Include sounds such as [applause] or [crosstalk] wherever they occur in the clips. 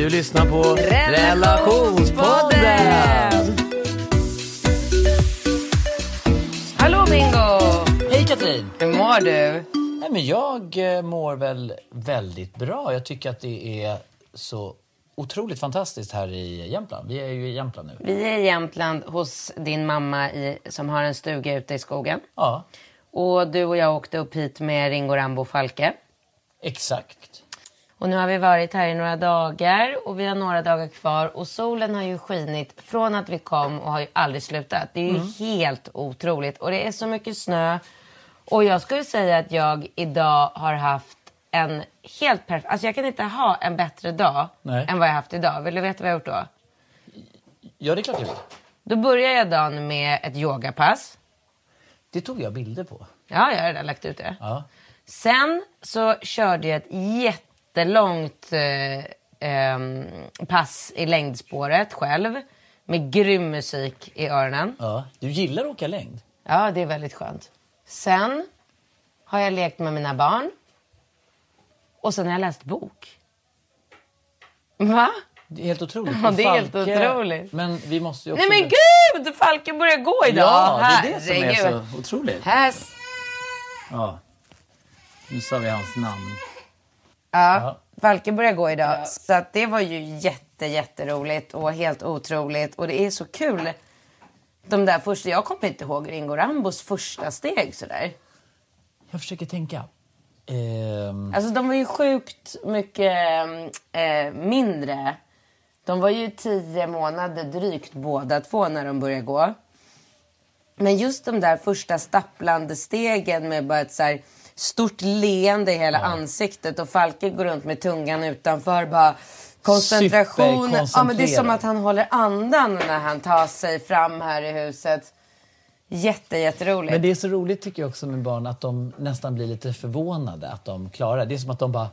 Du lyssnar på Relationspodden. Relationspodden. Hallå Bingo! Hej Katrin. Hur mår du? Nej, men jag eh, mår väl väldigt bra. Jag tycker att det är så otroligt fantastiskt här i Jämtland. Vi är ju i Jämtland nu. Vi är i Jämtland hos din mamma i, som har en stuga ute i skogen. Ja, Och du och jag åkte upp hit med Ringo Rambo Falke. exakt. Och nu har vi varit här i några dagar och vi har några dagar kvar. Och solen har ju skinit från att vi kom och har ju aldrig slutat. Det är ju helt otroligt. Och det är så mycket snö. Och jag skulle säga att jag idag har haft en helt perfekt... Alltså jag kan inte ha en bättre dag Nej. än vad jag haft idag. Vill du veta vad jag har gjort då? Ja, det är klart jag vill. Då börjar jag dagen med ett yogapass. Det tog jag bilder på. Ja, jag har redan lagt ut det. Ja. Sen så körde jag ett jättelångt eh, ehm, pass i längdspåret själv. Med grym musik i öronen. ja. Du gillar att åka längd? Ja, det är väldigt skönt. Sen har jag lekt med mina barn. Och sen har jag läst bok. Va? Det är helt otroligt. Ja, det är helt otroligt. Men vi måste ju också... Nej men gud! Falken börjar gå idag. Ja, det är det som är så otroligt. Här... Ja. Nu sa vi hans namn. Ja, Falken börjar gå idag. Så att det var ju jätte, jätteroligt och helt otroligt. Och det är så kul. De där första, jag kommer inte ihåg Ringo Rambos första steg sådär. Jag försöker tänka. Ehm, Alltså de var ju sjukt mycket eh, mindre. De var ju tio månader drygt båda två när de började gå. Men just de där första stapplande stegen med bara ett så här stort leende i hela ansiktet och Falke går runt med tungan utanför bara koncentration. Ja, men det är som att han håller andan när han tar sig fram här i huset. Jätte, jätteroligt. Men det är så roligt tycker jag också med barn att de nästan blir lite förvånade att de klarar det. Är som att de bara...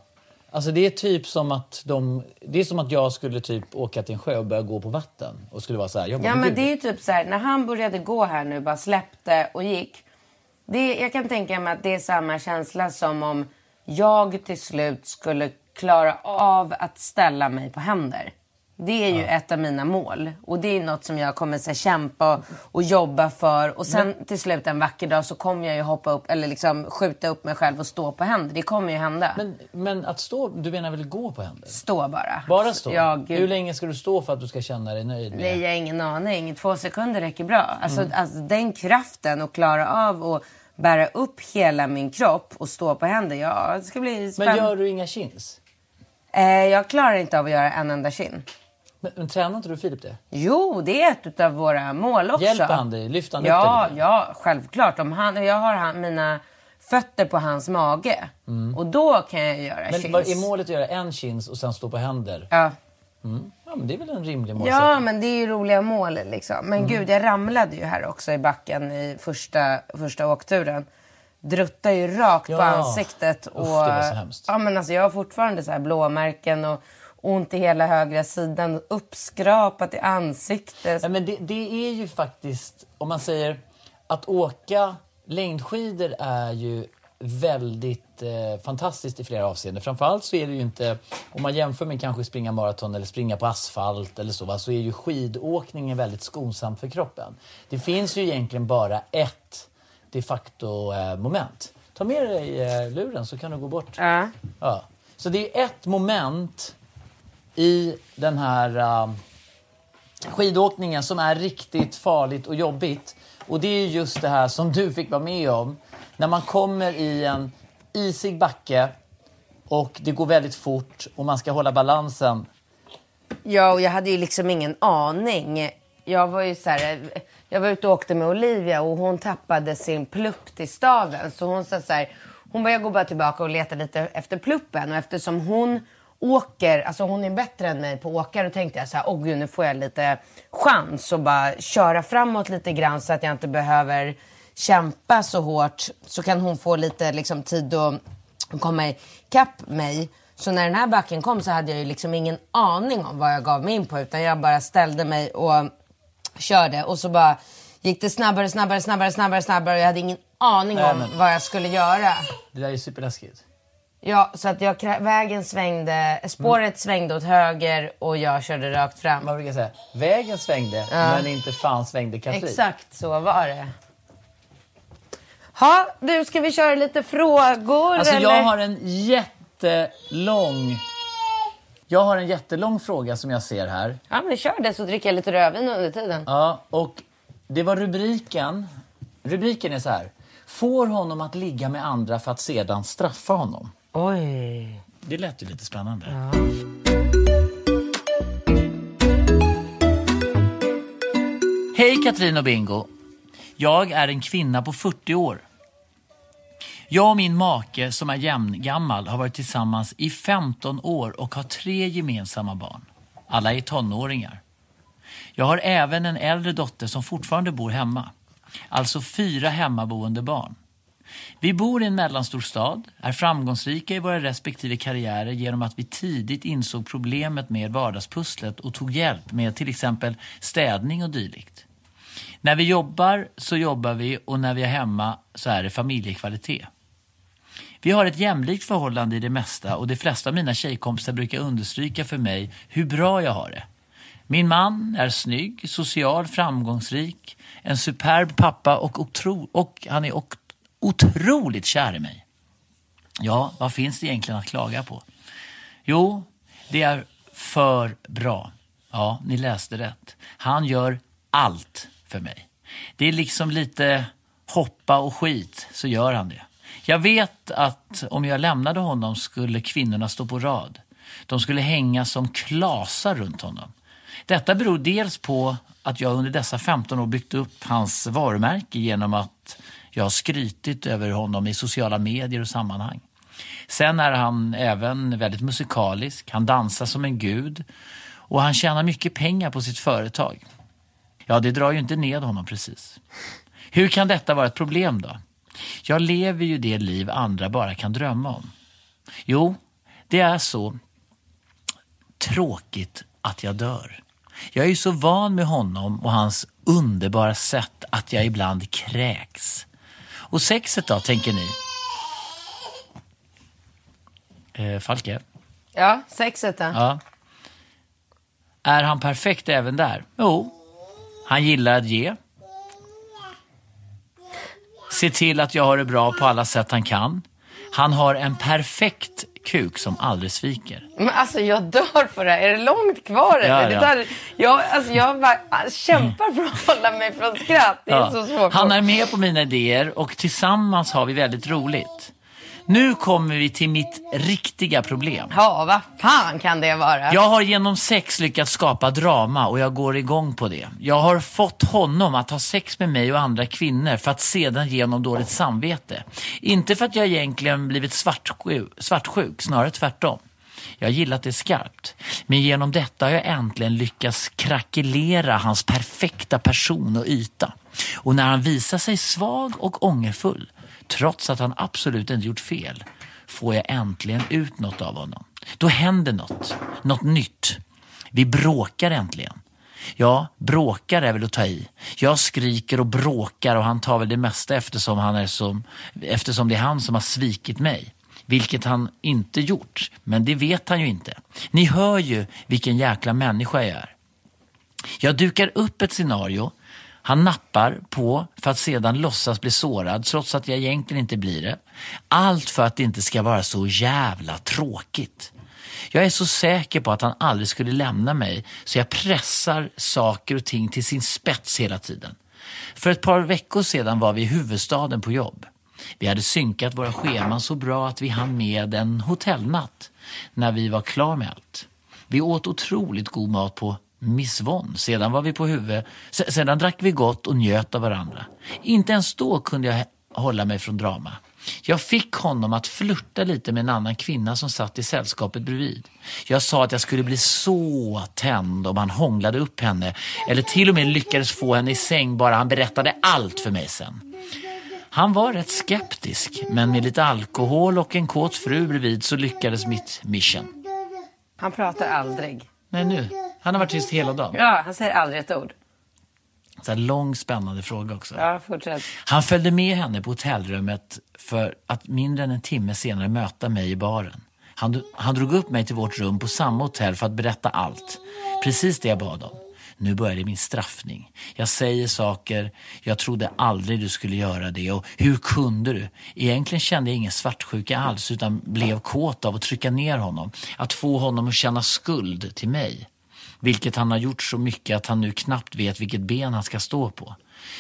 Alltså det är typ som att de... Det är som att jag skulle typ åka till en sjö och börja gå på vatten. Och skulle vara så här, bara, Ja men det är ju typ så här, när han började gå här nu, bara släppte och gick. Det, jag kan tänka mig att det är samma känsla som om jag till slut skulle klara av att ställa mig på händer. Det är ju ett av mina mål. Och det är något som jag kommer så här, kämpa och jobba för. Och sen till slut en vacker dag så kommer jag ju hoppa upp, eller liksom skjuta upp mig själv och stå på händer. Det kommer ju hända. Men, men att stå... Du menar väl gå på händer? stå bara. Bara stå? Ja, gud. Hur länge ska du stå för att du ska känna dig nöjd med Nej, jag har ingen aning. Två sekunder räcker bra. Alltså, alltså den kraften att klara av att bära upp hela min kropp och stå på händer. Ja, det ska bli Men spännande. gör du inga chins? eh, jag klarar inte av att göra en enda kin. Men, men tränar inte du Filip det? Jo, det är ett av våra mål också. Hjälper han dig? Lyfter han upp ja, dig lite? Ja, självklart. Om han, jag har han, mina fötter på hans mage. Och då kan jag göra Mm. Men chins. vad är målet att göra en chins och sen stå på händer? Ja. Ja, men det är väl en rimlig målsättning? Ja, men det är ju roliga mål liksom. Men Mm. gud, jag ramlade ju här också i backen i första, första åkturen. Druttade ju rakt på Ja. ansiktet. Usch, Och, det var så hemskt. Ja, men alltså, jag har fortfarande så här blåmärken och ont i hela högra sidan. Uppskrapat i ansiktet. Ja, men det, det är ju faktiskt, om man säger att åka längdskidor är ju väldigt eh, fantastiskt i flera avseenden. Framförallt så är det ju inte, om man jämför med kanske springa maraton eller springa på asfalt eller så, va, så är ju skidåkningen väldigt skonsamt för kroppen. Det finns ju egentligen bara ett de facto eh, moment. Ta med dig eh, luren så kan du gå bort. Ja. Ja. Så det är ett moment i den här... uh, skidåkningen som är riktigt farligt och jobbigt. Och det är just det här som du fick vara med om. När man kommer i en isig backe och det går väldigt fort och man ska hålla balansen. Ja, och jag hade ju liksom ingen aning. Jag var ju så här, jag var ute och åkte med Olivia och hon tappade sin plupp till staven. Så hon sa så här, hon bara, jag går bara tillbaka och letar lite efter pluppen. Och eftersom hon åker, alltså hon är bättre än mig på att åka, då tänkte jag så här, åh gud nu får jag lite chans och bara köra framåt lite grann så att jag inte behöver kämpa så hårt. Så kan hon få lite liksom, tid att komma ikapp mig. Så när den här backen kom så hade jag ju liksom ingen aning om vad jag gav mig in på utan jag bara ställde mig och körde och så bara gick det snabbare, snabbare, snabbare, snabbare, snabbare och jag hade ingen aning Nej, om men- vad jag skulle göra. Det där är superläskigt. Ja, så att jag, vägen svängde, spåret Mm. svängde åt höger och jag körde rakt fram. Man brukar säga, vägen svängde men inte fan svängde Katrin. Exakt så var det. Ha, du, ska vi köra lite frågor Alltså eller? jag har en jättelång... Jag har en jättelång fråga som jag ser här. Ja, men kör det så dricker jag lite rödvin under tiden. Ja, och det var rubriken. Rubriken är så här. Får honom att ligga med andra för att sedan straffa honom. Oj. Det lät ju lite spännande. Hej Katrin och Bingo. Jag är en kvinna på 40 år. Jag och min make som är jämngammal har varit tillsammans i 15 år och har tre gemensamma barn. Alla är tonåringar. Jag har även en äldre dotter som fortfarande bor hemma. Alltså fyra hemmaboende barn. Vi bor i en mellanstor stad, är framgångsrika i våra respektive karriärer genom att vi tidigt insåg problemet med vardagspusslet och tog hjälp med till exempel städning och dylikt. När vi jobbar så jobbar vi och när vi är hemma så är det familjekvalitet. Vi har ett jämlikt förhållande i det mesta och de flesta av mina tjejkompisar brukar understryka för mig hur bra jag har det. Min man är snygg, social, framgångsrik, en superb pappa och, otro, och han är otroligt kär i mig. Ja, vad finns det egentligen att klaga på? Jo, det är för bra. Ja, ni läste rätt. Han gör allt för mig. Det är liksom lite hoppa och skit, så gör han det. Jag vet att om jag lämnade honom skulle kvinnorna stå på rad. De skulle hänga som klasar runt honom. Detta beror dels på att jag under dessa 15 år byggt upp hans varumärke genom att jag har skrytit över honom i sociala medier och sammanhang. Sen är han även väldigt musikalisk, han dansar som en gud och han tjänar mycket pengar på sitt företag. Ja, det drar ju inte ned honom precis. Hur kan detta vara ett problem då? Jag lever ju det liv andra bara kan drömma om. Jo, det är så tråkigt att jag dör. Jag är ju så van med honom och hans underbara sätt att jag ibland kräks. Och sexet då, tänker ni? Eh, Falke? Ja, sexet då. Ja. Är han perfekt även där? Jo. Han gillar att ge. Se till att jag har det bra på alla sätt han kan. Han har en perfekt kuk som aldrig sviker. Men alltså jag dör för det här. Är det långt kvar eller? Ja, Det ja. tar, jag, alltså, jag bara ah, kämpar för att hålla mig från skratt. Det är Ja. så svårt. Han är med på mina idéer och tillsammans har vi väldigt roligt. Nu kommer vi till mitt riktiga problem. Ja, vad fan kan det vara? Jag har genom sex lyckats skapa drama och jag går igång på det. Jag har fått honom att ha sex med mig och andra kvinnor för att sedan ge honom dåligt samvete. Inte för att jag egentligen blivit svartsjuk, svartsjuk snarare tvärtom. Jag har gillat det skarpt. Men genom detta har jag äntligen lyckats krackelera hans perfekta person och yta. Och när han visar sig svag och ångerfull, trots att han absolut inte gjort fel, får jag äntligen ut något av honom. Då händer något, något nytt. Vi bråkar äntligen. Ja, bråkar är väl att ta i. Jag skriker och bråkar och han tar väl det mesta eftersom, han är som, eftersom det är han som har svikit mig. Vilket han inte gjort, men det vet han ju inte. Ni hör ju vilken jäkla människa jag är. Jag dukar upp ett scenario han nappar på för att sedan låtsas bli sårad trots att jag egentligen inte blir det. Allt för att det inte ska vara så jävla tråkigt. Jag är så säker på att han aldrig skulle lämna mig så jag pressar saker och ting till sin spets hela tiden. För ett par veckor sedan var vi i huvudstaden på jobb. Vi hade synkat våra scheman så bra att vi hann med en hotellnatt när vi var klar med allt. Vi åt otroligt god mat på Miss Von. Sedan var vi på huvudet, Sedan drack vi gott och njöt av varandra. Inte ens då kunde jag hålla mig från drama. Jag fick honom att flirta lite med en annan kvinna som satt i sällskapet bredvid. Jag sa att jag skulle bli så tänd om han hånglade upp henne eller till och med lyckades få henne i säng bara han berättade allt för mig sen. Han var rätt skeptisk, men med lite alkohol och en kåt fru bredvid så lyckades mitt mission. Han pratar aldrig. Nej, nu. Han har varit tyst hela dagen. Ja, han säger aldrig ett ord. Så här lång spännande fråga också. Ja, fortsätt. Han följde med henne på hotellrummet för att mindre än en timme senare möta mig i baren. Han, han drog upp mig till vårt rum på samma hotell för att berätta allt. Precis det jag bad om. Nu började min straffning. Jag säger saker, jag trodde aldrig du skulle göra det och hur kunde du? Egentligen kände jag ingen svartsjuka alls utan blev kåt av att trycka ner honom. Att få honom att känna skuld till mig. Vilket han har gjort så mycket att han nu knappt vet vilket ben han ska stå på.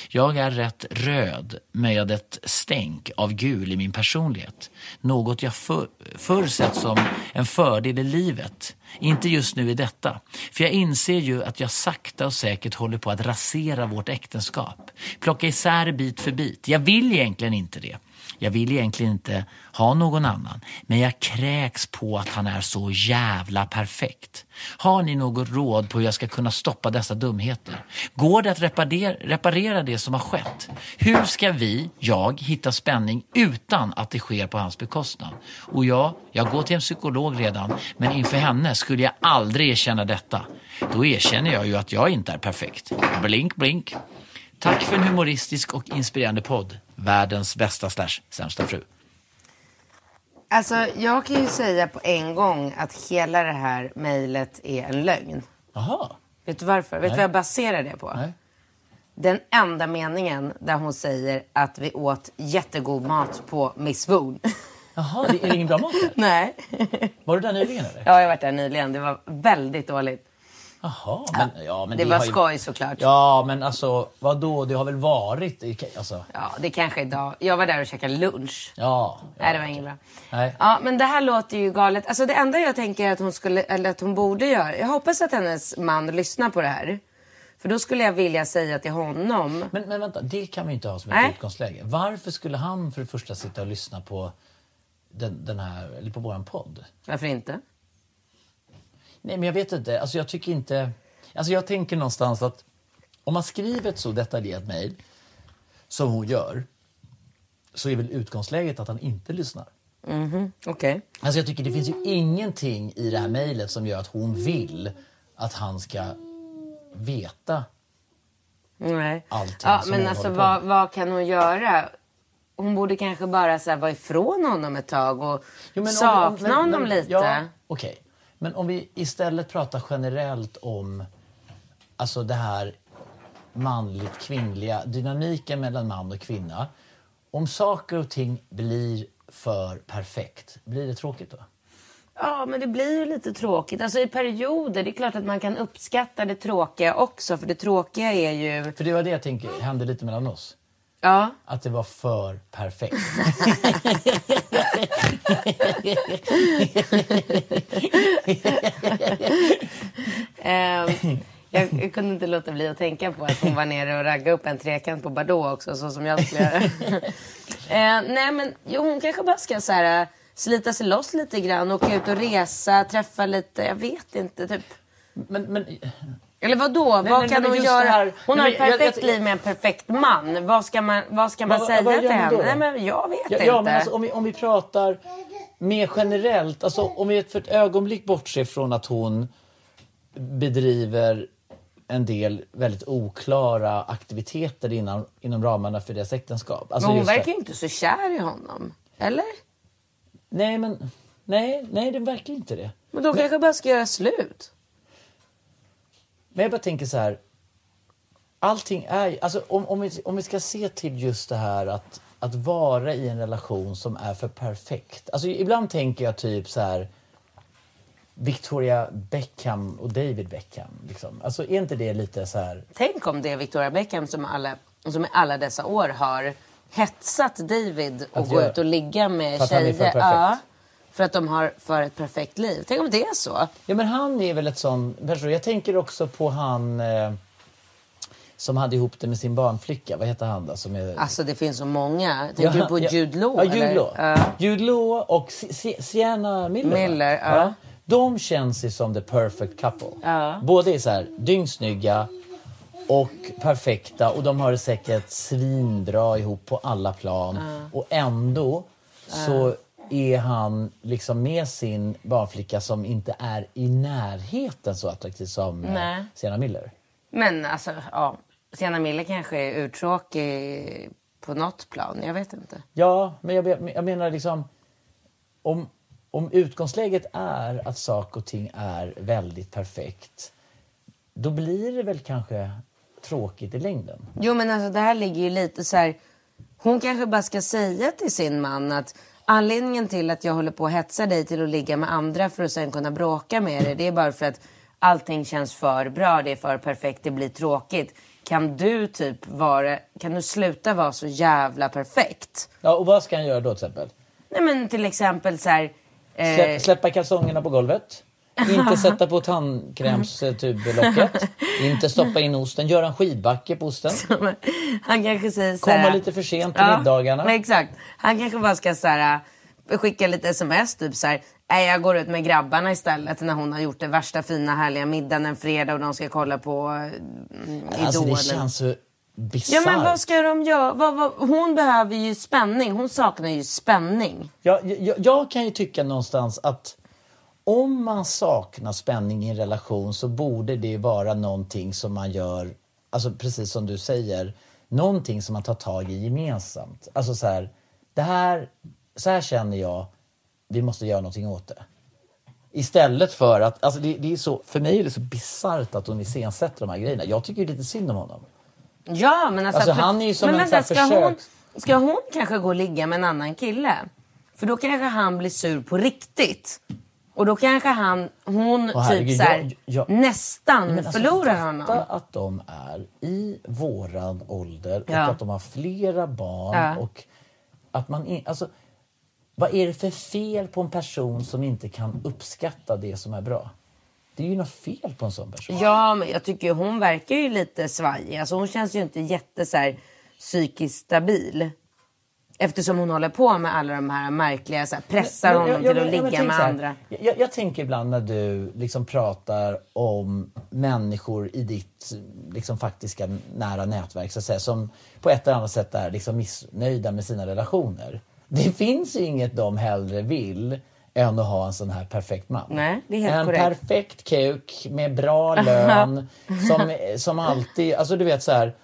Jag är rätt röd med ett stänk av gul i min personlighet. Något jag för, förr sett som en fördel i livet. Inte just nu i detta. För jag inser ju att jag sakta och säkert håller på att rasera vårt äktenskap. Plocka isär bit för bit. Jag vill egentligen inte det. Jag vill egentligen inte ha någon annan, men jag kräks på att han är så jävla perfekt. Har ni något råd på hur jag ska kunna stoppa dessa dumheter? Går det att reparera, reparera det som har skett? Hur ska vi, jag, hitta spänning utan att det sker på hans bekostnad? Och ja, jag går till en psykolog redan, men inför henne skulle jag aldrig erkänna detta. Då erkänner jag ju att jag inte är perfekt. Blink, blink. Tack för en humoristisk och inspirerande podd. Världens bästa slash sämsta fru. Alltså, jag kan ju säga på en gång att hela det här mejlet är en lögn. Jaha. Vet du varför? Vet du vad jag baserar det på? Nej. Den enda meningen där hon säger att vi åt jättegod mat på Miss Woon. Jaha, det är ingen bra mat där? [laughs] Nej. Var du där nyligen eller? Ja, jag varit där nyligen. Det var väldigt dåligt. Jaha, men, ja, men det var ju- skoj såklart. Ja, men alltså vadå? Det har väl varit... Alltså, Ja, det kanske är idag. Jag var där och käkade lunch. ja. Nej, det var inget bra. Nej. Ja, men det här låter ju galet. Alltså det enda jag tänker att hon skulle, eller att hon borde göra. Jag hoppas att hennes man lyssnar på det här. För då skulle jag vilja säga till honom. Men, men vänta, det kan vi inte ha som ett utgångsläge. Varför skulle han för det första sitta och lyssna på den, den här, eller på våran podd? Varför inte? Nej, men jag vet inte. Alltså jag tycker inte... Alltså jag tänker någonstans att om man skriver ett så detaljerat mejl som hon gör så är väl utgångsläget att han inte lyssnar. Okej. Alltså jag tycker det finns ju ingenting i det här mejlet som gör att hon vill att han ska veta. Nej. Allting ja, som men hon alltså vad, vad kan hon göra? Hon borde kanske bara så här, vara ifrån honom ett tag och Jo, om- sakna om- men- honom men- lite. Ja, okej. Men om vi istället pratar generellt om alltså det här manligt kvinnliga, dynamiken mellan man och kvinna. Om saker och ting blir för perfekt, blir det tråkigt då? Ja, men det blir ju lite tråkigt. Alltså i perioder, det är klart att man kan uppskatta det tråkiga också. För det tråkiga är ju... För det var det jag tänker hände lite mellan oss. Ja, Att det var för perfekt. Ehm, jag, jag kunde inte låta bli att tänka på att hon var nere och raggade upp en trekant på Bordeaux också, så som jag skulle göra. [laughs] Ehm, nej, men jo, hon kanske bara ska så här, slita sig loss lite grann, åka ut och resa, träffa lite, jag vet inte, typ. Men, men, Eller vad då? Nej, vad men- kan hon göra? här- Hon har ett men jag- perfekt jag- liv med en perfekt man. Vad ska man, vad ska man Vad- säga vad till henne? Nej, men jag vet ja, inte. ja, men alltså, om, vi, om vi pratar mer generellt, alltså om vi för ett ögonblick bortser från att hon bedriver en del väldigt oklara aktiviteter inom, inom ramarna för deras äktenskap. Alltså men hon verkar ju inte så kär i honom. Eller? Nej, men nej, nej, det verkar inte det. Men de kanske bara ska göra slut. Men jag bara tänker så här. Allting är alltså om, om, vi, om vi ska se till just det här att, att vara i en relation som är för perfekt. Alltså ibland tänker jag typ så här. Victoria Beckham och David Beckham. Liksom. Alltså är inte det lite så här... Tänk om det är Victoria Beckham som, alla, som i alla dessa år har hetsat David att Att gå ut och ligga med tjejer. för perfekt. Ja, för att de har för ett perfekt liv. Tänk om det är så. Ja men han är väl ett sån person. Jag tänker också på han eh, som hade ihop det med sin barnflicka. Vad heter han då? Som är... Alltså det finns så många. Tänker Ja, du på ja. Jude Law? Ja, Jude? Law. Ja. Jude Law och Si- Si- Sienna Miller. Miller, ja. De känns ju som the perfect couple. Båda är så här dyngsnygga och perfekta och de har det säkert svinbra ihop på alla plan. Och ändå så är han liksom med sin barnflicka som inte är i närheten så attraktiv som eh, Nej. Sienna Miller. Men alltså, ja. Sienna Miller kanske är uttråkig på något plan. Jag vet inte. Ja, men jag, jag menar liksom om, om utgångsläget är att saker och ting är väldigt perfekt då blir det väl kanske tråkigt i längden. Jo men alltså det här ligger ju lite så här. Hon kanske bara ska säga till sin man att anledningen till att jag håller på att hetsa dig till att ligga med andra för att sen kunna bråka med dig. Det är bara för att allting känns för bra, det är för perfekt, det blir tråkigt. Kan du typ vara, kan du sluta vara så jävla perfekt? Ja, och vad ska han göra då till exempel? Nej men till exempel så här. eh, Slä, släppa kalsongerna på golvet? Inte [laughs] sätta på tandkrämstublocket? Inte stoppa in osten? Göra en skidbacke på osten? Han kanske säger så Komma här, lite för sent till middagarna? Men exakt. Han kanske bara ska så här, äh, skicka lite sms typ så här. Nej, jag går ut med grabbarna istället när hon har gjort det värsta fina härliga middagen en fredag och de ska kolla på mm, Alltså det känns så bisarrt. Ja men vad ska de göra? Vad, vad, hon behöver ju spänning. Hon saknar ju spänning. Jag, jag, jag kan ju tycka någonstans att om man saknar spänning i en relation så borde det vara någonting som man gör, alltså precis som du säger, någonting som man tar tag i gemensamt. Alltså så här, det här, så här känner jag, vi måste göra någonting åt det. Istället för att, alltså det, det är så, för mig är det så bisarrt att hon iscensätter de här grejerna. Jag tycker ju lite synd om honom. Ja men alltså. Alltså, för- han är ju som men en vänta, ska hon, försök- ska hon kanske gå och ligga med en annan kille? För då kanske han blir sur på riktigt. Och då kanske han, hon Åh, herregud, typ så här, jag- jag- nästan Men alltså, förlorar fatta honom. att de är i våran ålder och Ja. att de har flera barn Ja. och att man in, alltså, vad är det för fel på en person som inte kan uppskatta det som är bra? Det är ju något fel på en sån person. Ja, men jag tycker ju hon verkar ju lite svajig. Alltså hon känns ju inte jätte så här, psykiskt stabil. Eftersom hon håller på med alla de här märkliga, så här, pressar honom ja, ja, till att men- ja, men ligga med här, andra. Jag, jag tänker ibland när du liksom pratar om människor i ditt liksom, faktiska nära nätverk så att säga, som på ett eller annat sätt är liksom missnöjda med sina relationer. Det finns ju inget de hellre vill än att ha en sån här perfekt man. Nej, en korrekt. perfekt kuk med bra lön [laughs] som, som alltid, alltså du vet så här.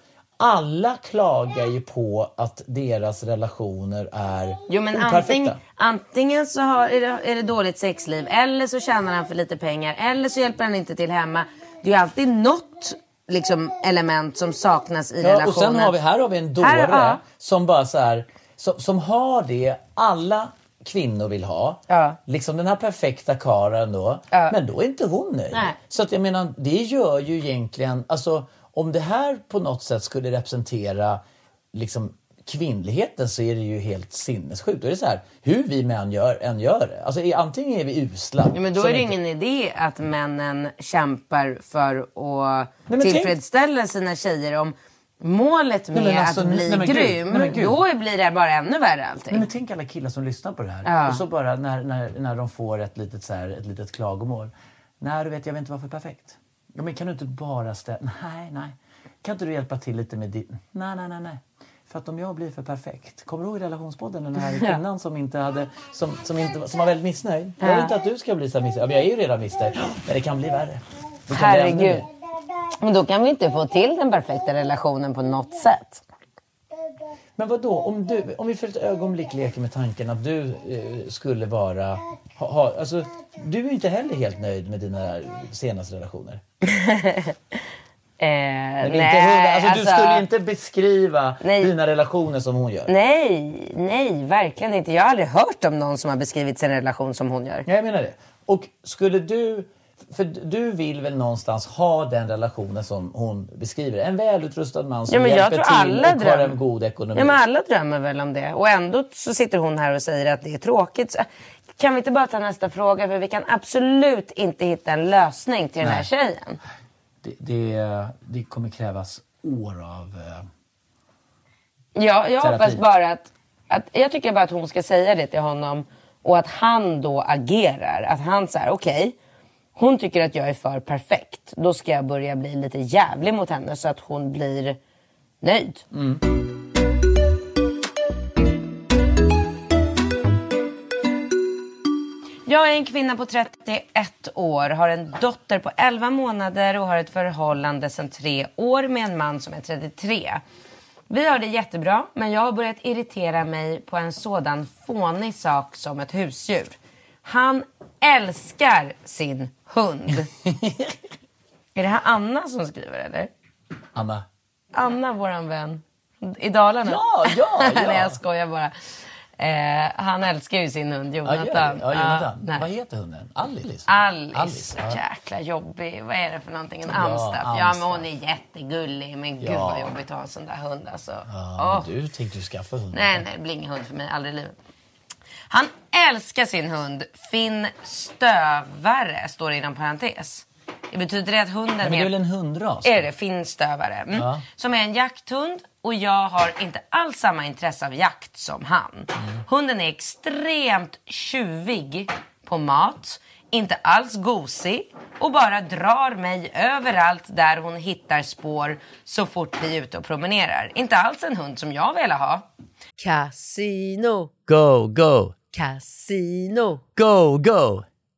Alla klagar ju på att deras relationer är Jo men operfekta. antingen, så har, är, det, är det dåligt sexliv eller så tjänar han för lite pengar eller så hjälper han inte till hemma. Det är ju alltid något liksom, element som saknas i Ja, relationen. och sen har vi, här har vi en dåre Här, ja. som bara så här, som, som har det alla kvinnor vill ha. Ja. Liksom den här perfekta karen då. Ja. Men då är inte hon nöjd. Nej. Så att jag menar, det gör ju egentligen, alltså om det här på något sätt skulle representera liksom kvinnligheten så är det ju helt sinnessjukt. Då är det så här, hur vi män gör, än gör det. Alltså antingen är vi usla. Ja, men då är det inte- ingen idé att männen kämpar för att tänk- tillfredsställa sina tjejer om målet med men alltså, att bli nej, men grym, nej, men då blir det bara ännu värre Nej, allting. men tänk alla killar som lyssnar på det här. Ja. Och så bara när, när, när de får ett litet, så här, ett litet klagomål. Nej, du vet, jag vet inte varför perfekt. Ja, men kan du inte bara ställa... Nej, nej. Kan inte du hjälpa till lite med ditt... Nej, nej, nej, nej. För att om jag blir för perfekt. Kommer du ihåg i relationspodden den här [laughs] kvinnan som inte hade... Som, som, inte, som var väldigt missnöjd? Jag vill inte att du ska bli så missnöjd. Ja, men jag är ju redan missnöjd. Men det kan bli värre. Kan Herregud. Men då kan vi inte få till den perfekta relationen på något sätt. Men vad då? Om, du, om vi för ett ögonblick leker med tanken att du eh, skulle vara... Ha, ha, alltså, du är ju inte heller helt nöjd med dina senaste relationer. [laughs] Eh, nej, hundra, alltså, du alltså- skulle inte beskriva Nej. dina relationer som hon gör. Nej, nej, verkligen inte. Jag har aldrig hört om någon som har beskrivit sin relation som hon gör. Ja, jag menar det. Och skulle du, för du vill väl någonstans ha den relationen som hon beskriver? En välutrustad man som Ja, men hjälper till och har dröm- en god ekonomi. Ja, men alla drömmer väl om det. Och ändå så sitter hon här och säger att det är tråkigt. Kan vi inte bara ta nästa fråga? För vi kan absolut inte hitta en lösning till den här Nej. tjejen. Det, det, det kommer krävas år av... eh, Ja, jag Terapi. hoppas bara att, att... Jag tycker bara att hon ska säga det till honom. Och att han då agerar. Att han säger okej. hon tycker att jag är för perfekt. Då ska jag börja bli lite jävlig mot henne så att hon blir nöjd. Jag är en kvinna på 31 år, har en dotter på 11 månader och har ett förhållande sedan tre år med en man som är 33. Vi har det jättebra, men jag har börjat irritera mig på en sådan fånig sak som ett husdjur. Han älskar sin hund. [laughs] är det här Anna som skriver eller? Anna? Anna, våran vän i Dalarna. Ja, ja, [laughs] ja. Nej, jag skojar bara. Eh, han älskar ju sin hund Ja, Jonathan. det. ja, Jonathan. nej. Vad heter hunden? Alice? Alice, ja. jäkla jobbig. Vad är det för någonting? En Ja, amstaff? Ja, men amstaff. hon är jättegullig. Men gud Ja. vad jobbigt att ha en sån där hund alltså. Ja, men du tänkte ju skaffa hund. Nej, nej, det blir ingen hund för mig. Aldrig i livet. Han älskar sin hund Finn Stövare, står det inom parentes. Det betyder det att hunden Nej, men det är väl en hundras? är det finstövare. Mm. Ja. Som är en jakthund och jag har inte alls samma intresse av jakt som han. Mm. Hunden är extremt tjuvig på mat, inte alls gosig och bara drar mig överallt där hon hittar spår så fort vi är ute och promenerar. Inte alls en hund som jag vill ha. Casino, Go, go, casino, go, go,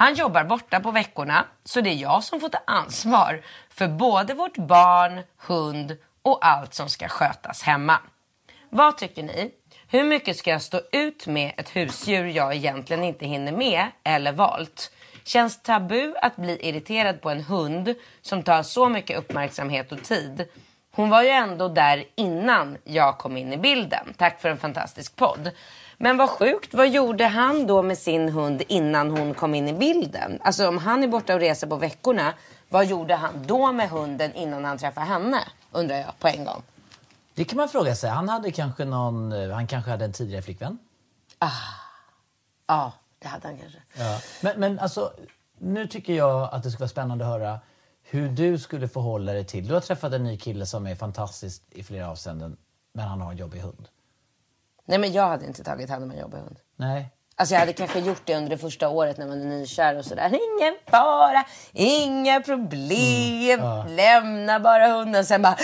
Han jobbar borta på veckorna, så det är jag som får ta ansvar för både vårt barn, hund och allt som ska skötas hemma. Vad tycker ni? Hur mycket ska jag stå ut med ett husdjur jag egentligen inte hinner med eller valt? Känns tabu att bli irriterad på en hund som tar så mycket uppmärksamhet och tid? Hon var ju ändå där innan jag kom in i bilden. Tack för en fantastisk podd. Men vad sjukt, vad gjorde han då med sin hund innan hon kom in i bilden? Alltså om han är borta och reser på veckorna, vad gjorde han då med hunden innan han träffade henne? Undrar jag på en gång. Det kan man fråga sig. Han hade kanske någon, eh, han kanske hade en tidigare flickvän. Ja, det hade han kanske. Ja. Men, men alltså, nu tycker jag att det skulle vara spännande att höra hur du skulle förhålla dig till... Du har träffat en ny kille som är fantastisk i flera avseenden, men han har en jobbig hund. Nej men jag hade inte tagit hand om en jobbig hund. Nej. Alltså jag hade kanske gjort det under det första året när man är nykär och sådär. Ingen fara, inga problem, lämna bara hunden. Sen bara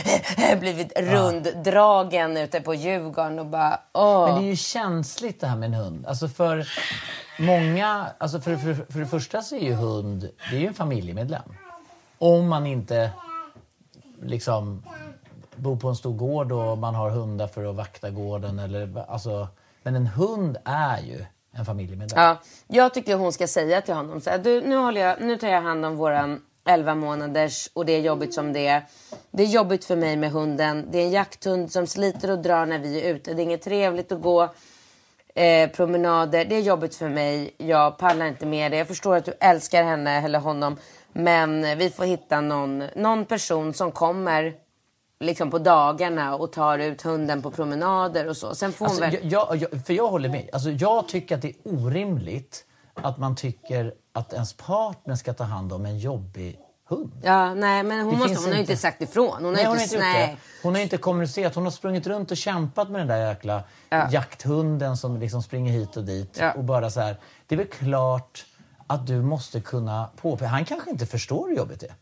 [laughs] blivit runddragen ute på Djurgården och bara åh. Men det är ju känsligt det här med en hund. Alltså för många, alltså för, för, för det första så är ju hund, det är ju en familjemedlem. Om man inte liksom bor på en stor gård och man har hundar för att vakta gården eller alltså. Men en hund är ju en familjemedlem. Ja, jag tycker hon ska säga till honom så här, du, nu, håller jag, nu tar jag hand om våran 11 månaders och det är jobbigt som det är. Det är jobbigt för mig med hunden. Det är en jakthund som sliter och drar när vi är ute. Det är inget trevligt att gå eh, promenader. Det är jobbigt för mig. Jag pallar inte med det. Jag förstår att du älskar henne eller honom. Men vi får hitta någon, någon person som kommer liksom på dagarna och tar ut hunden på promenader och så. Sen får hon Alltså, väl... jag, jag, för jag håller med. Alltså, jag tycker att det är orimligt att man tycker att ens partner ska ta hand om en jobbig hund. Ja, nej, men hon, Det måste, hon har ju inte. inte sagt ifrån. Hon har Nej, hon inte, har inte nej. Hon har inte kommunicerat. Hon har sprungit runt och kämpat med den där jäkla Ja. jakthunden som liksom springer hit och dit. Ja. Och bara så här. Det är väl klart att du måste kunna påpeka. Han kanske inte förstår hur jobbigt det är.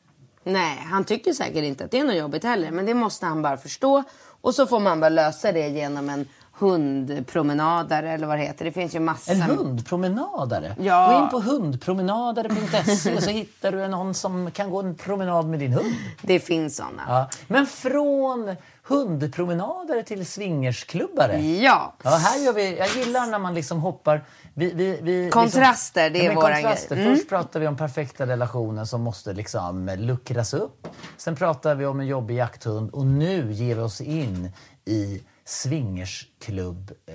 Nej, han tycker säkert inte att det är något jobbigt heller. Men det måste han bara förstå. Och så får man bara lösa det genom en hundpromenadare eller vad det heter. Det finns ju massa... En hundpromenadare. Ja. Gå in på hundpromenadare.se så hittar du någon som kan gå en promenad med din hund. Det finns såna. Ja. Men från hundpromenadare till swingersklubbare. Ja. Ja, här gör vi, jag gillar när man liksom hoppar... Vi, vi, vi, Kontraster, det är men våran kontraster. grej. Mm. Först pratar vi om perfekta relationer som måste liksom luckras upp. Sen pratar vi om en jobbig jakthund och nu ger vi oss in i swingersklubb eh,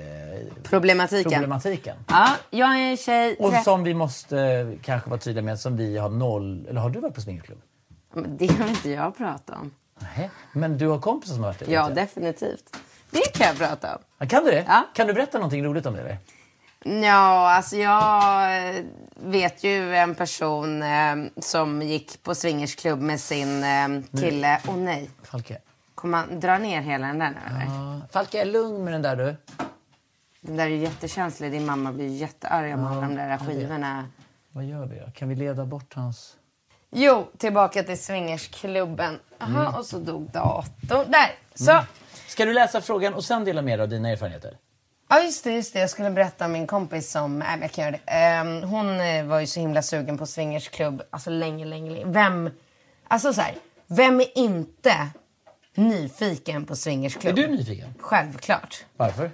Problematiken. problematiken. Ja, jag är en tjej. Och som vi måste eh, kanske vara tydliga med, som vi har noll... Eller har du varit på swingersklubb? Men Det har inte jag pratat om. Nej. Men du har kompisar som har varit det? Ja, jag. definitivt. Det kan jag prata om. Ja, Kan du det? Ja. Kan du berätta någonting roligt om det? Eller? Ja, alltså jag eh, vet ju en person eh, som gick på swingersklubb med sin eh, kille. Åh nej, Falke. Kommer man dra ner hela den där nu eller? Ja. Falke, är lugn med den där du. Den där är jättekänslig. Din mamma blir jättearg om alla de där skivorna. Vad gör vi då? Kan vi leda bort hans... Jo, tillbaka till swingersklubben. Jaha, Mm. och så dog datorn. Där, så. Ska du läsa frågan och sen dela med dig av dina erfarenheter? Ja, just det, just det. Jag skulle berätta om min kompis som... Men jag kan göra det. Ehm, hon eh, var ju så himla sugen på swingersklubb. Alltså länge, länge, länge. Vem... Alltså så här. Vem är inte nyfiken på Är swingersklubb? du nyfiken? Självklart. Varför?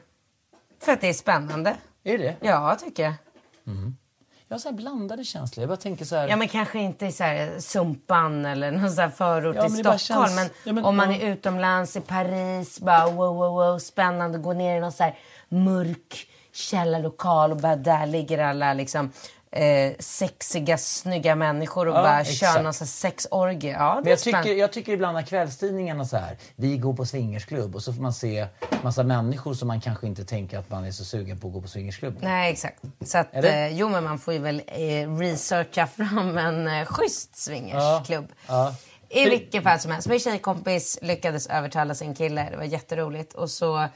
För att det är spännande. Är det Ja, tycker jag. Jag har så här blandade känslor. Jag bara tänker så här... Ja, men kanske inte i så här Sumpan eller någon här förort Ja, i Stockholm. känns- Men, Ja, men- om man är utomlands, i Paris, bara wow, wow, wow, spännande. Gå ner i någon så här mörk källarlokal och bara där ligger alla liksom eh, sexiga, snygga människor och Ja, bara exakt. kör någon sexorgie. Ja, Men jag, tycker, jag tycker ibland att kvällstidningarna så här, vi går på swingersklubb och så får man se massa människor som man kanske inte tänker att man är så sugen på att gå på swingersklubb. Nej, exakt. Så att, eh, jo, men man får ju väl eh, researcha fram en eh, schysst swingersklubb. Ja. I För- vilket fall som helst. Min tjejkompis lyckades övertala sin kille. Det var jätteroligt. Och så,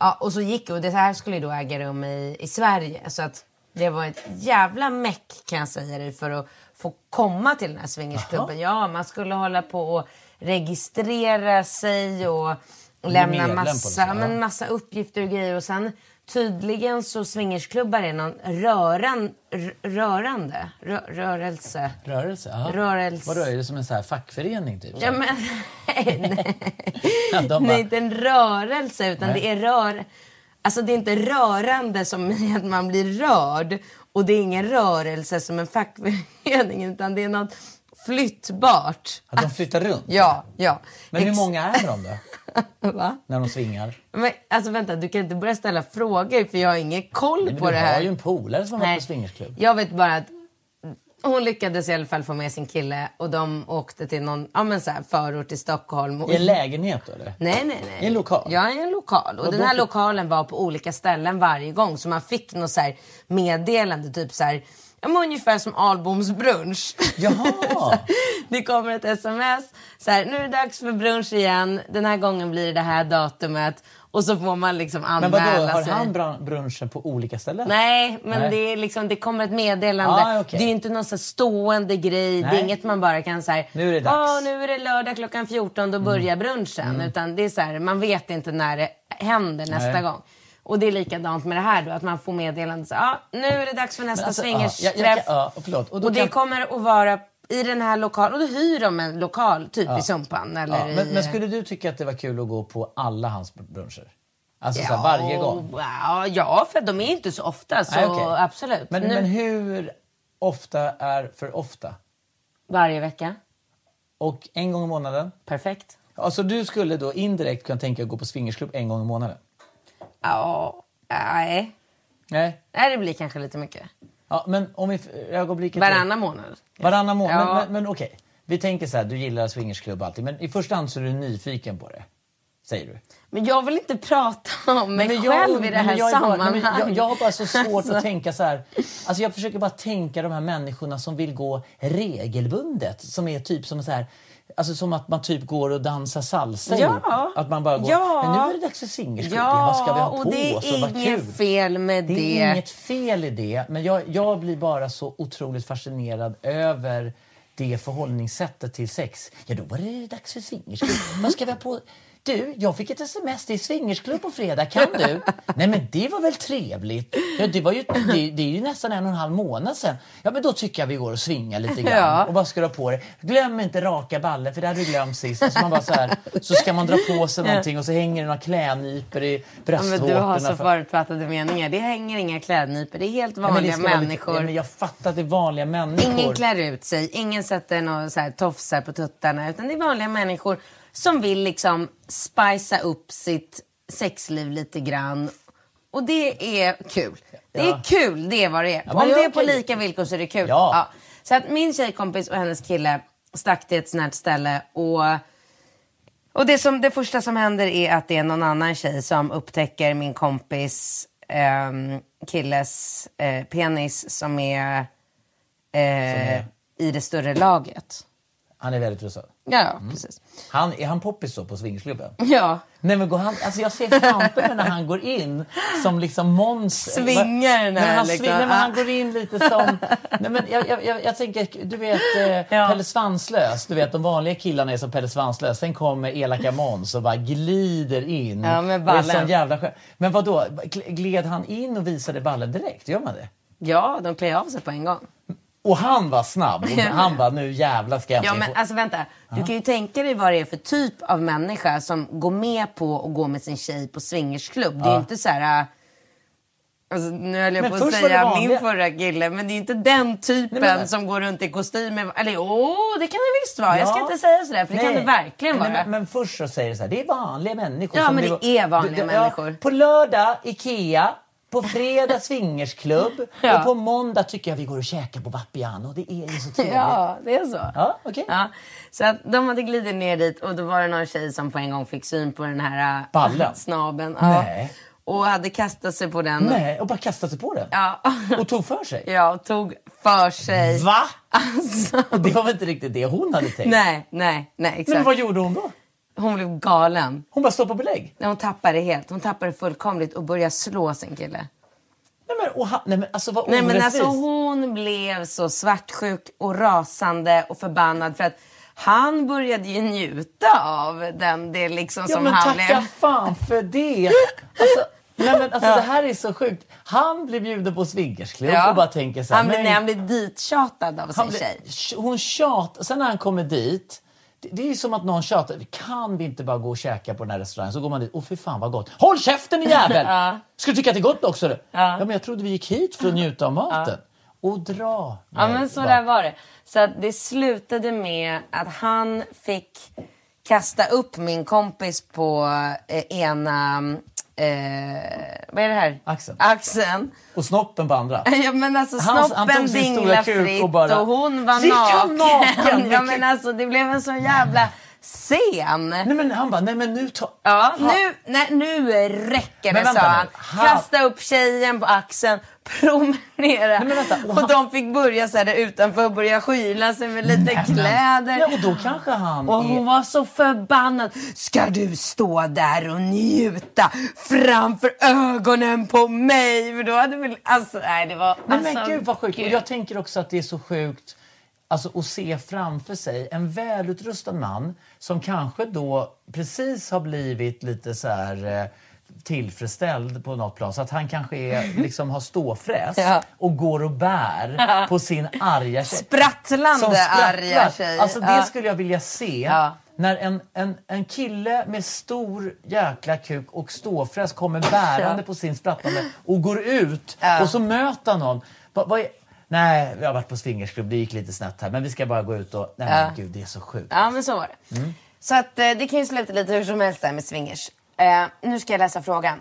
ja, och så gick och det här skulle ju då äga rum i, i Sverige. Så att det var ett jävla meck kan jag säga dig för att få komma till den här swingersklubben. Ja, man skulle hålla på och registrera sig och lämna det, massa, ja. men massa uppgifter och grejer. Och sen tydligen så swingersklubbar är någon röran, rörande rö, rörelse. Rörelse? Ja. Rörelse. Vadå, är det som en så här fackförening typ? Ja, men, nej, [laughs] Ja, de bara- nej, inte en rörelse utan Nej. det är rör... Alltså det är inte rörande som i att man blir rörd och det är ingen rörelse som en fackförening utan det är något flyttbart. Att de flyttar runt? Ja, ja. Men hur många är de då? [laughs] Va? När de svingar? Men alltså vänta, du kan inte börja ställa frågor för jag har ingen koll Men på du det har här. ju en polare som har varit Nej. på swingersklubb. Jag vet bara att hon lyckades i alla fall få med sin kille och de åkte till någon ja, men så här, förort i Stockholm. Och... I en lägenhet eller? Nej, nej, nej. I en lokal? Ja, i en lokal. Och den här fick- lokalen var på olika ställen varje gång. Så man fick något så här meddelande, typ så här, ja, men ungefär som Alboms brunch. Jaha! [laughs] det kommer ett sms. Så här, nu är det dags för brunch igen. Den här gången blir det det här datumet. Och så får man liksom Men anmäla vadå, har sig. han brunchen på olika ställen? Nej, men Nej. Det, är liksom, det kommer ett meddelande. Ah, okej. Det är inte någon så stående grej. Det är Nej. inget man bara kan säga. Nu är det dags." Mm. nu är det lördag klockan 14, då börjar brunchen. Utan det är så här, man vet inte när det händer nästa Nej. gång. Och det är likadant med det här då, att man får meddelande ja, nu är det dags för nästa alltså, swingersträff. ja, kan- ja. Och Och, det kan- kommer att vara i den här lokalen, och då hyr de en lokal, typ i Sumpan eller Ja, men, i... men skulle du tycka att det var kul att gå på alla hans bruncher? Alltså så här, varje gång? Ja, ja, för de är inte så ofta, så Nej, okej. absolut. Men, nu, men hur ofta är för ofta? Varje vecka. Och en gång i månaden? Perfekt. Alltså du skulle då indirekt kunna tänka att gå på swingersklubb en gång i månaden? Ja, nej. Nej. Nej, det blir kanske lite mycket. Ja, men om vi ögonblicket... Varannan månad. Varannan månad? Ja. Men, men, men okej. Vi tänker så här, du gillar swingersklubb och allting. Men i första hand så är du nyfiken på det. Säger du. Men jag vill inte prata om mig Men jag- själv i det här jag sammanhanget. jag, jag har bara så svårt Alltså. att [laughs] tänka så här. Alltså jag försöker bara tänka de här människorna som vill gå regelbundet. Som är typ som så här. Alltså som att man typ går och dansar salsa Ja. ihop. Att man bara går, Ja. men nu är det dags för swingersklubb. Ja, Vad ska vi ha och på det oss? är Vad inget fel med det. Det är inget fel i det, men jag, jag blir bara så otroligt fascinerad över det förhållningssättet till sex. Ja, då var det dags för swingersklubb. Vad ska vi ha på? Du, jag fick ett sms. Är swingersklubb på fredag. Kan du? [laughs] Nej, men det var väl trevligt? Ja, det, var ju, det, det är ju nästan en och en halv månad sedan. Ja, men då tycker jag vi går och svingar lite grann. Ja. Och vad ska du ha på dig? Glöm inte raka ballen, för det hade du glömt sist. Alltså man bara så, här, så ska man dra på sig någonting och så hänger det några klädnypor i Ja, bröstvårtorna. du har så för- förutfattade meningar. Det hänger inga klädnypor. Det är helt Ja, vanliga lite- människor. ja, men jag fattar att det är vanliga människor. Ingen klär ut sig, ingen sätter några så här tofsar på tuttarna. Utan det är vanliga människor som vill liksom spicea upp sitt sexliv lite grann. Och det är kul. Det är Ja. kul, det är vad det är. Ja, Om ja, det är på okej. lika villkor så är det kul. Ja. Så att min tjejkompis och hennes kille stack till ett sånt här ställe och och det, som, det första som händer är att det är någon annan tjej som upptäcker min kompis ehm, killes eh, penis som är, eh, i det större laget. Han är väldigt rosad. Ja, Mm. precis. Han, är han poppis så på swingersklubben? Ja, Nej men går han, alltså jag ser framför mig när han går in som liksom Måns... Svingar när han, liksom, svingar, men ah. han går in lite som... Nej, men jag, jag, jag, jag tänker, du vet eh, Ja. Pelle Svanslös. Du vet de vanliga killarna är som Pelle Svanslös. Sen kommer elaka Måns och bara glider in. Ja, med Och är ballen. jävla skön. Men vad då? gled han in och visade ballen direkt? Gör man det? ja de klär av sig på en gång. Och han var snabb. Och [laughs] han bara, nu jävlar ska jag Ja, men få... alltså vänta. Du kan ju tänka dig vad det är för typ av människa som går med på att gå med sin tjej på swingersklubb. Det är ju Ja. inte så här... äh, Alltså, nu höll jag Men på att säga vanliga. min förra kille, men det är inte den typen Nej, men- som går runt i kostym. Eller jo, det kan det visst vara. Jag ska Ja. inte säga sådär, för det kan Nej. det verkligen Nej, vara. Men, men först så säger det så här, det är vanliga människor. Ja, men det är vanliga Ja, människor. På lördag, Ikea. På fredag swingersklubb. [laughs] Ja. Och på måndag tycker jag vi går och käkar på Vapiano. Det är ju så [laughs] trevligt. Ja, det är så. Ja, okej. Ja, så att de hade glidit ner dit och då var det någon tjej som på en gång fick syn på den här äh, Ballen? [laughs] snabeln. Ja. Nej. Och hade kastat sig på den. Nej, och bara kastade sig på den. Ja. Och tog för sig. Ja, och tog för sig. Va? Alltså. Och det var väl inte riktigt det hon hade tänkt? Nej, nej, nej, exakt. Men vad gjorde hon då? Hon blev galen. Hon bara stod på belägg? Nej, Hon tappade det helt. Hon tappade det fullkomligt och började slå sin kille. Nej men, och han, nej, men alltså vad Nej, men alltså hon blev så svartsjuk och rasande och förbannad för att han började ju njuta av den, det liksom Ja som men han tacka blev. fan för det! Alltså, nej, men, alltså, Det här är så sjukt. Han blir bjuden på swingersklubb och bara tänker så här, han, men- nej, han blev dittjatad av sin blir, tjej. hon tjatar, sen när han kommer dit, det, är som att någon tjatar. Kan vi inte bara gå och käka på den här restaurangen? Så går man dit. Åh fy fan vad gott. Håll käften din jävel! [laughs] Ska du tycka att det är gott också? Du? Ja. men jag trodde vi gick hit för att njuta av maten. Och dra. Ja men så bara- där var det. Så att det slutade med att han fick kasta upp min kompis på eh, ena, eh, vad är det här? Axeln. Axeln. Och snoppen på andra. [laughs] Ja men alltså Han- han snoppen stora dinglade fritt och och, bara, hon var "Gick han naken. naken?" ja men alltså det blev en sån jävla sen. Nej men han bara, nej men nu tar... Ja, nu, nej, nu räcker det, sa han. Kasta upp tjejen på axeln, [laughs] promenera. Nej, men vänta, och och han- de fick börja så här utanför och börja skyla sig med lite kläder. Ja, och då kanske han Och är... hon var så förbannad. Ska du stå där och njuta framför ögonen på mig? För då hade väl, alltså nej det var... Nej alltså, men gud vad sjukt. Och gud. jag tänker också att det är så sjukt alltså, att se framför sig en välutrustad man som kanske då precis har blivit lite så här eh, tillfredsställd på något plan. Så att han kanske är, [laughs] liksom, har ståfräs Ja. och går och bär på sin arga tjej. Sprattlande Som sprattlar. arga tjej. Alltså det Ja. skulle jag vilja se. När en, en, en kille med stor jäkla kuk och ståfräs kommer bärande på sin sprattlande och går ut och så möter han någon. Va, vad är, nej, vi har varit på swingersklubb, det gick lite snett här. Men vi ska bara gå ut och... Nej Ja. men gud, det är så sjukt. Ja, men så var det. Så att eh, det kan ju sluta lite hur som helst där med swingers. Eh, nu ska jag läsa frågan.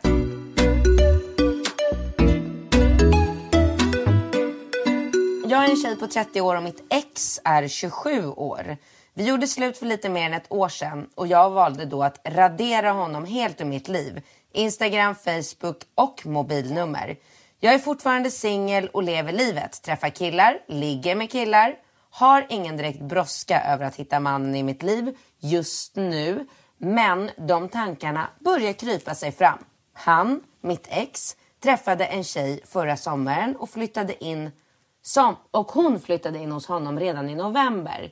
Jag är en tjej på 30 år och mitt ex är 27 år. Vi gjorde slut för lite mer än ett år sedan och jag valde då att radera honom helt ur mitt liv. Instagram, Facebook och mobilnummer. Jag är fortfarande singel och lever livet. Träffar killar, ligger med killar. Har ingen direkt brådska över att hitta mannen i mitt liv just nu. Men de tankarna börjar krypa sig fram. Han, mitt ex, träffade en tjej förra sommaren och flyttade in som, och hon flyttade in hos honom redan i november.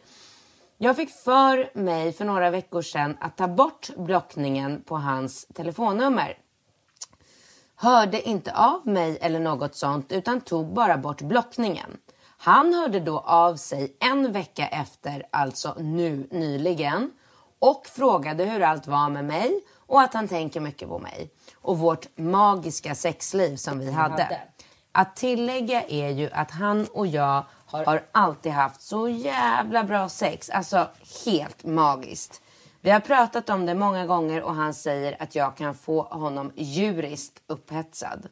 Jag fick för mig för några veckor sedan att ta bort blockningen på hans telefonnummer. Hörde inte av mig eller något sånt utan tog bara bort blockningen. Han hörde då av sig en vecka efter, alltså nu nyligen och frågade hur allt var med mig och att han tänker mycket på mig och vårt magiska sexliv som vi hade. Att tillägga är ju att han och jag har, alltid haft så jävla bra sex. Alltså helt magiskt. Vi har pratat om det många gånger och han säger att jag kan få honom djuriskt upphetsad.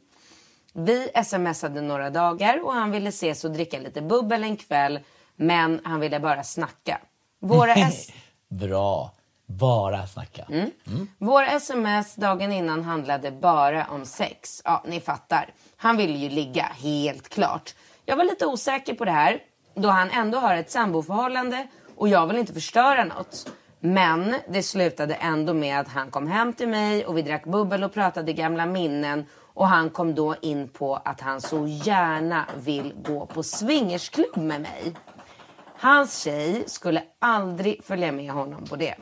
Vi smsade några dagar och han ville ses och dricka lite bubbel en kväll. Men han ville bara snacka. Våra, Bra. Bara snacka. Mm. Våra sms dagen innan handlade bara om sex. Ja, ni fattar. Han ville ju ligga, helt klart. Jag var lite osäker på det här, då han ändå har ett samboförhållande och jag vill inte förstöra något. Men det slutade ändå med att han kom hem till mig och vi drack bubbel och pratade gamla minnen. Och han kom då in på att han så gärna vill gå på swingersklubb med mig. Hans tjej skulle aldrig följa med honom på det.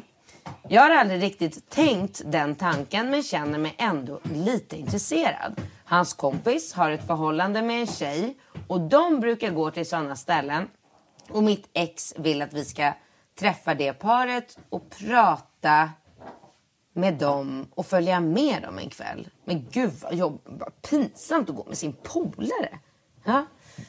Jag har aldrig riktigt tänkt den tanken men känner mig ändå lite intresserad. Hans kompis har ett förhållande med en tjej och de brukar gå till sådana ställen. Och mitt ex vill att vi ska träffa det paret och prata med dem och följa med dem en kväll. Men gud vad jobb, vad pinsamt att gå med sin polare. Ja,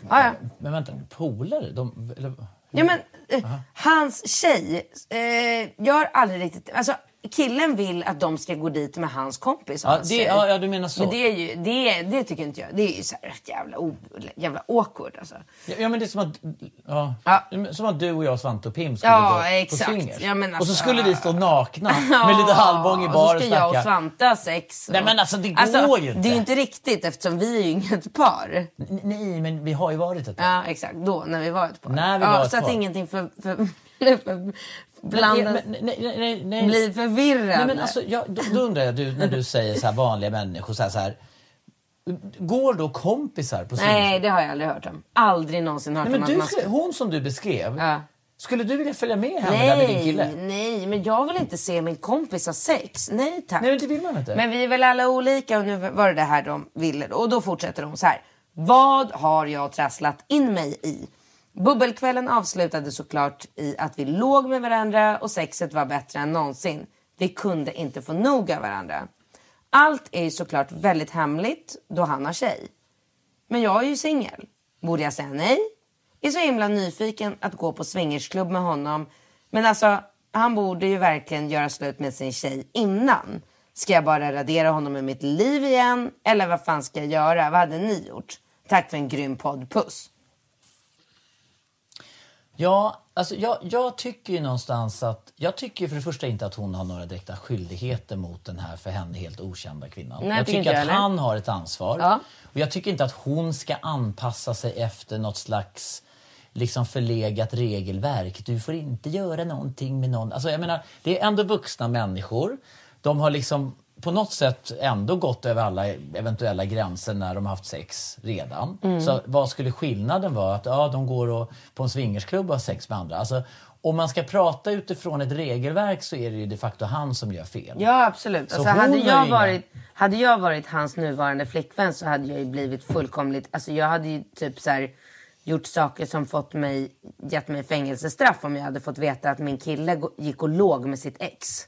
ja. ja. Men vänta, polare? De, eller, Ja men eh, hans tjej, eh, jag har aldrig riktigt, alltså killen vill att de ska gå dit med hans kompis Ja, det- ja, ja, du menar så. Men det är ju, det, det tycker inte jag, det är ju så här jävla, o, jävla awkward alltså. Ja, ja men det är som att, ja, Ja. Som att du och jag, Svante och Pim skulle Ja, gå exakt. på swingers. Ja, men och så alltså- skulle vi stå nakna [laughs] med lite halvbång i bar och och så ska jag och snacka. Svante ha sex. Nej, och- men alltså, det går ju inte. Det är ju inte riktigt eftersom vi är ju inget par. Nej, men vi har ju varit ett par. Ja exakt, då när vi var ett par. När vi var ett så att par. ingenting för, för, [laughs] för Men, men, nej, nej, nej, nej. blir förvirrande. Nej, men alltså, jag, då, då undrar jag, du, när du säger så här vanliga människor, så här, så här, går då kompisar på swingers? Nej, det har jag aldrig hört om. Aldrig någonsin hört Nej, men om du skulle, hon som du beskrev, Ja. skulle du vilja följa med henne där med din Nej, kille? nej, men jag vill inte se min kompis ha sex. Nej tack. Nej, men det vill man inte. Men vi är väl alla olika och nu var det det här de ville. Och då fortsätter de så här. Vad har jag trasslat in mig i? Bubbelkvällen avslutades såklart i att vi låg med varandra och sexet var bättre än någonsin. Vi kunde inte få nog av varandra. Allt är ju såklart väldigt hemligt då han har tjej. Men jag är ju singel. Borde jag säga nej? Är så himla nyfiken att gå på swingersklubb med honom. Men alltså, han borde ju verkligen göra slut med sin tjej innan. Ska jag bara radera honom ur mitt liv igen? Eller vad fan ska jag göra? Vad hade ni gjort? Tack för en grym podd. Puss. Ja, Alltså, jag, jag tycker ju någonstans att... Jag tycker för det första inte att hon har några direkta skyldigheter mot den här för henne helt okända kvinnan. Nej, jag tycker inte att jag heller. han har ett ansvar. Ja. Och jag tycker inte att hon ska anpassa sig efter något slags liksom förlegat regelverk. Du får inte göra någonting med någon. Alltså jag menar, det är ändå vuxna människor. De har liksom på något sätt ändå gått över alla eventuella gränser när de har haft sex redan. Mm. Så vad skulle skillnaden vara? Att ja, de går och, på en swingersklubb och har sex med andra. Alltså, om man ska prata utifrån ett regelverk så är det ju de facto han som gör fel. Ja, absolut. Så Alltså, hade, jag varit, hade jag varit hans nuvarande flickvän så hade jag ju blivit fullkomligt... Alltså, jag hade ju typ så här, gjort saker som fått mig, gett mig fängelsestraff om jag hade fått veta att min kille gick och låg med sitt ex.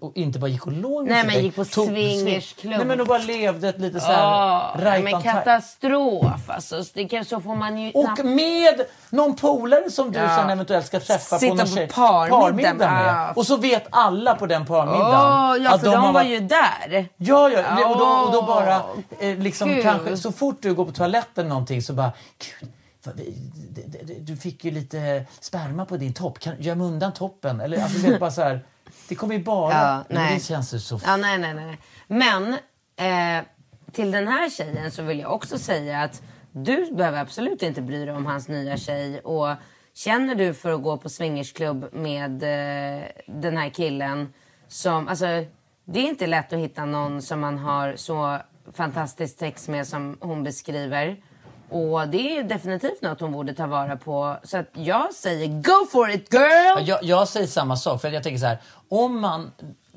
Och inte bara gick och låg Nej, men gick på swingersklubb. Nej men och bara levde ett lite såhär Ja, right men katastrof alltså. Det kan, så får man ju... Och med någon polare som du Ja. sen eventuellt ska träffa Sitta på någon på tjej- parmiddag med. Ah. Och så vet alla på den parmiddagen Åh, ja, för de, har var varit- ju där. Ja, ja. Och, då, och då bara eh, liksom kul. kanske så fort du går på toaletten någonting så bara Gud, du fick ju lite sperma på din topp. Kan, göm undan toppen. Eller alltså, det bara så här. Det kommer ju bara... Ja, Nej. Det känns ju så... Ja, nej, nej, nej. Men eh, till den här tjejen så vill jag också säga att du behöver absolut inte bry dig om hans nya tjej. Och känner du för att gå på swingersklubb med eh, den här killen som, alltså det är inte lätt att hitta någon som man har så fantastiskt sex med som hon beskriver. Och det är definitivt något hon borde ta vara på. Så att jag säger go for it girl! Ja, Jag, jag säger samma sak. För jag tänker så här, om man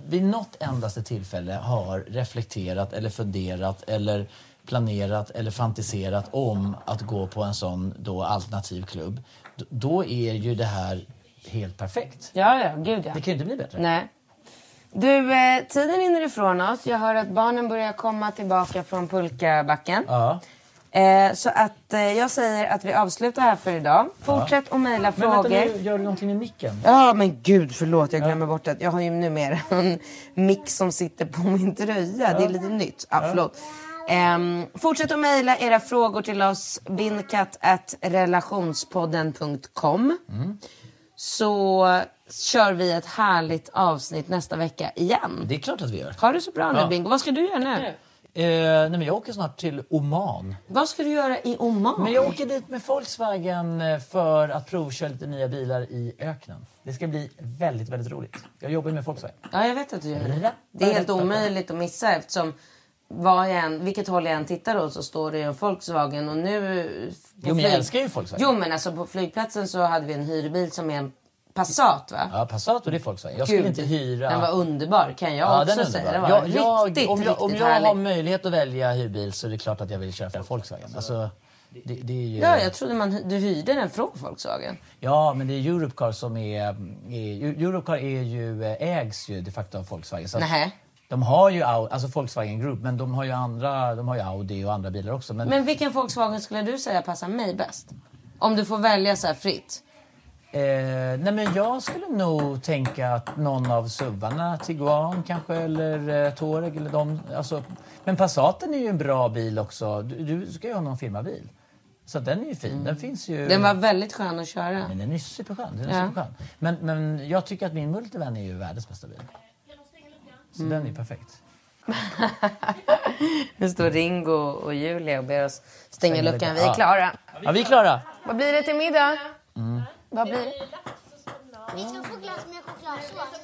vid något endaste tillfälle har reflekterat eller funderat eller planerat eller fantiserat om att gå på en sån då alternativ klubb, då är ju det här helt perfekt. Ja, ja, gud ja. Det kan ju inte bli bättre. Nej. Du, eh, tiden rinner ifrån oss. Jag hör att barnen börjar komma tillbaka från pulkabacken. Ja. Eh, så att eh, jag säger att vi avslutar här för idag. Fortsätt att mejla Men vänta frågor. nu, gör du någonting med micken? Ja, men gud förlåt. Jag glömmer bort att jag har ju numera [laughs] en mick som sitter på min tröja. Det är lite nytt. Ja, förlåt. Ehm, fortsätt att mejla era frågor till oss. relationspodden.com Så kör vi ett härligt avsnitt nästa vecka igen. Det är klart att vi gör. Ha det så bra nu Ja. Bingo. Vad ska du göra nu? Eh, nej, men jag åker snart till Oman. Vad ska du göra i Oman? Men jag åker dit med Volkswagen eh, för att provköra lite nya bilar i öknen. Det ska bli väldigt, väldigt roligt. Jag jobbar ju med Volkswagen. Ja, jag vet att du gör det. Det är helt omöjligt att missa eftersom vad jag än, vilket håll jag än tittar åt så står det ju en Volkswagen och nu... på Jo, men jag älskar ju Volkswagen. Jo, men alltså på flygplatsen så hade vi en hyrbil som är en Passat va? Ja, Passat och det är Volkswagen. Jag Gud, skulle inte hyra... Den var underbar kan jag Ja, också den säga. Det var jag, jag, riktigt, om jag, om riktigt jag härlig. har möjlighet att välja hyrbil så är det klart att jag vill köra för Volkswagen. Alltså, det, det är ju... Ja, jag trodde man, du hyrde den från Volkswagen. Ja, men det är Europcar som är... är Europcar är ju, eh, ägs ju de facto av Volkswagen. Så Nähä. de har ju alltså Volkswagen Group, men de har ju andra, de har ju Audi och andra bilar också. Men, Men vilken Volkswagen skulle du säga passar mig bäst? Om du får välja så här fritt. Eh, nej, men jag skulle nog tänka att någon av SUVarna, Tiguan kanske, eller eh, Touareg eller de. Alltså, men Passaten är ju en bra bil också. Du, du ska ju ha någon firmabil. Så den är ju fin. Den finns ju... Den var väldigt skön att köra. Men den är superskön. Den är Ja. superskön. Men, men jag tycker att min Multivan är ju världens bästa bil. Så den är perfekt. [laughs] Nu står Ringo och Julia och ber oss stänga luckan. Vi är klara. Ja, vi är klara. Vad blir det till middag? Vad blir det? Vi ska få glass med chokladsås.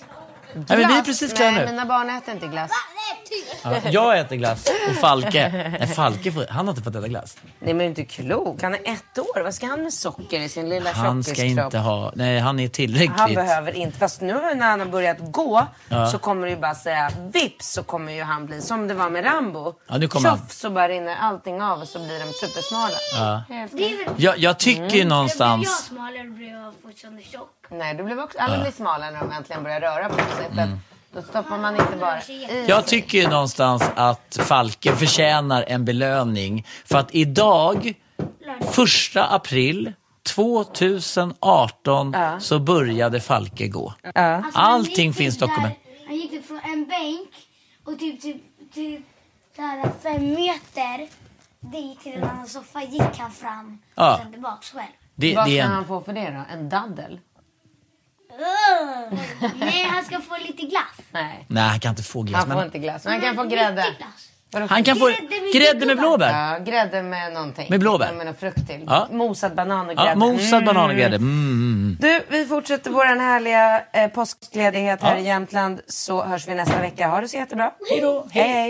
Nej, men vi är precis klara Nej, nu. mina barn äter inte glass. Ja, jag äter glass. Och Falke. Nej, Falke får, han har inte fått äta glass. Nej, men inte klok. Han är ett år. Vad ska han med socker i sin lilla Han ska tjockiskropp? inte ha... Nej, han är tillräckligt... Han behöver inte. Fast nu när han har börjat gå Ja. så kommer det ju bara säga vips så kommer ju han bli som det var med Rambo. Ja, nu kommer han. Tjoff så bara rinner allting av och så blir de supersmala. Ja. Helt Det är väl... Jag, jag tycker ju Blev jag någonstans... smalare blev jag fortfarande tjock. Nej, du blev också, alla blir smala när de äntligen börjar röra på sig. För Mm. att då stoppar man inte bara i Jag tycker ju någonstans att Falke förtjänar en belöning. För att idag, första april 2018, så började Falke gå. Alltså, han Allting finns typ där- dokument. Han gick typ från en bänk och typ, typ, typ här fem meter dit till en annan soffa gick han fram Ja. och sen tillbaks själv. Det, Vad det ska är en, han få för det då? En daddel? Nej, han ska få lite glass. Nej, Nej, han kan inte få glass. han får Men inte glass. Men han kan få grädde. Han kan få Grädde med grädde med blåbär. Ja, grädde med någonting. Med blåbär? Med någon frukt till. Ja. Mosad banan och grädde. Ja, mosad banan och grädde. Mm, mm. Du, vi fortsätter vår härliga eh, påskledighet här Ja. i Jämtland. Så hörs vi nästa vecka. Ha det så jättebra. Hej då. Hej, hej.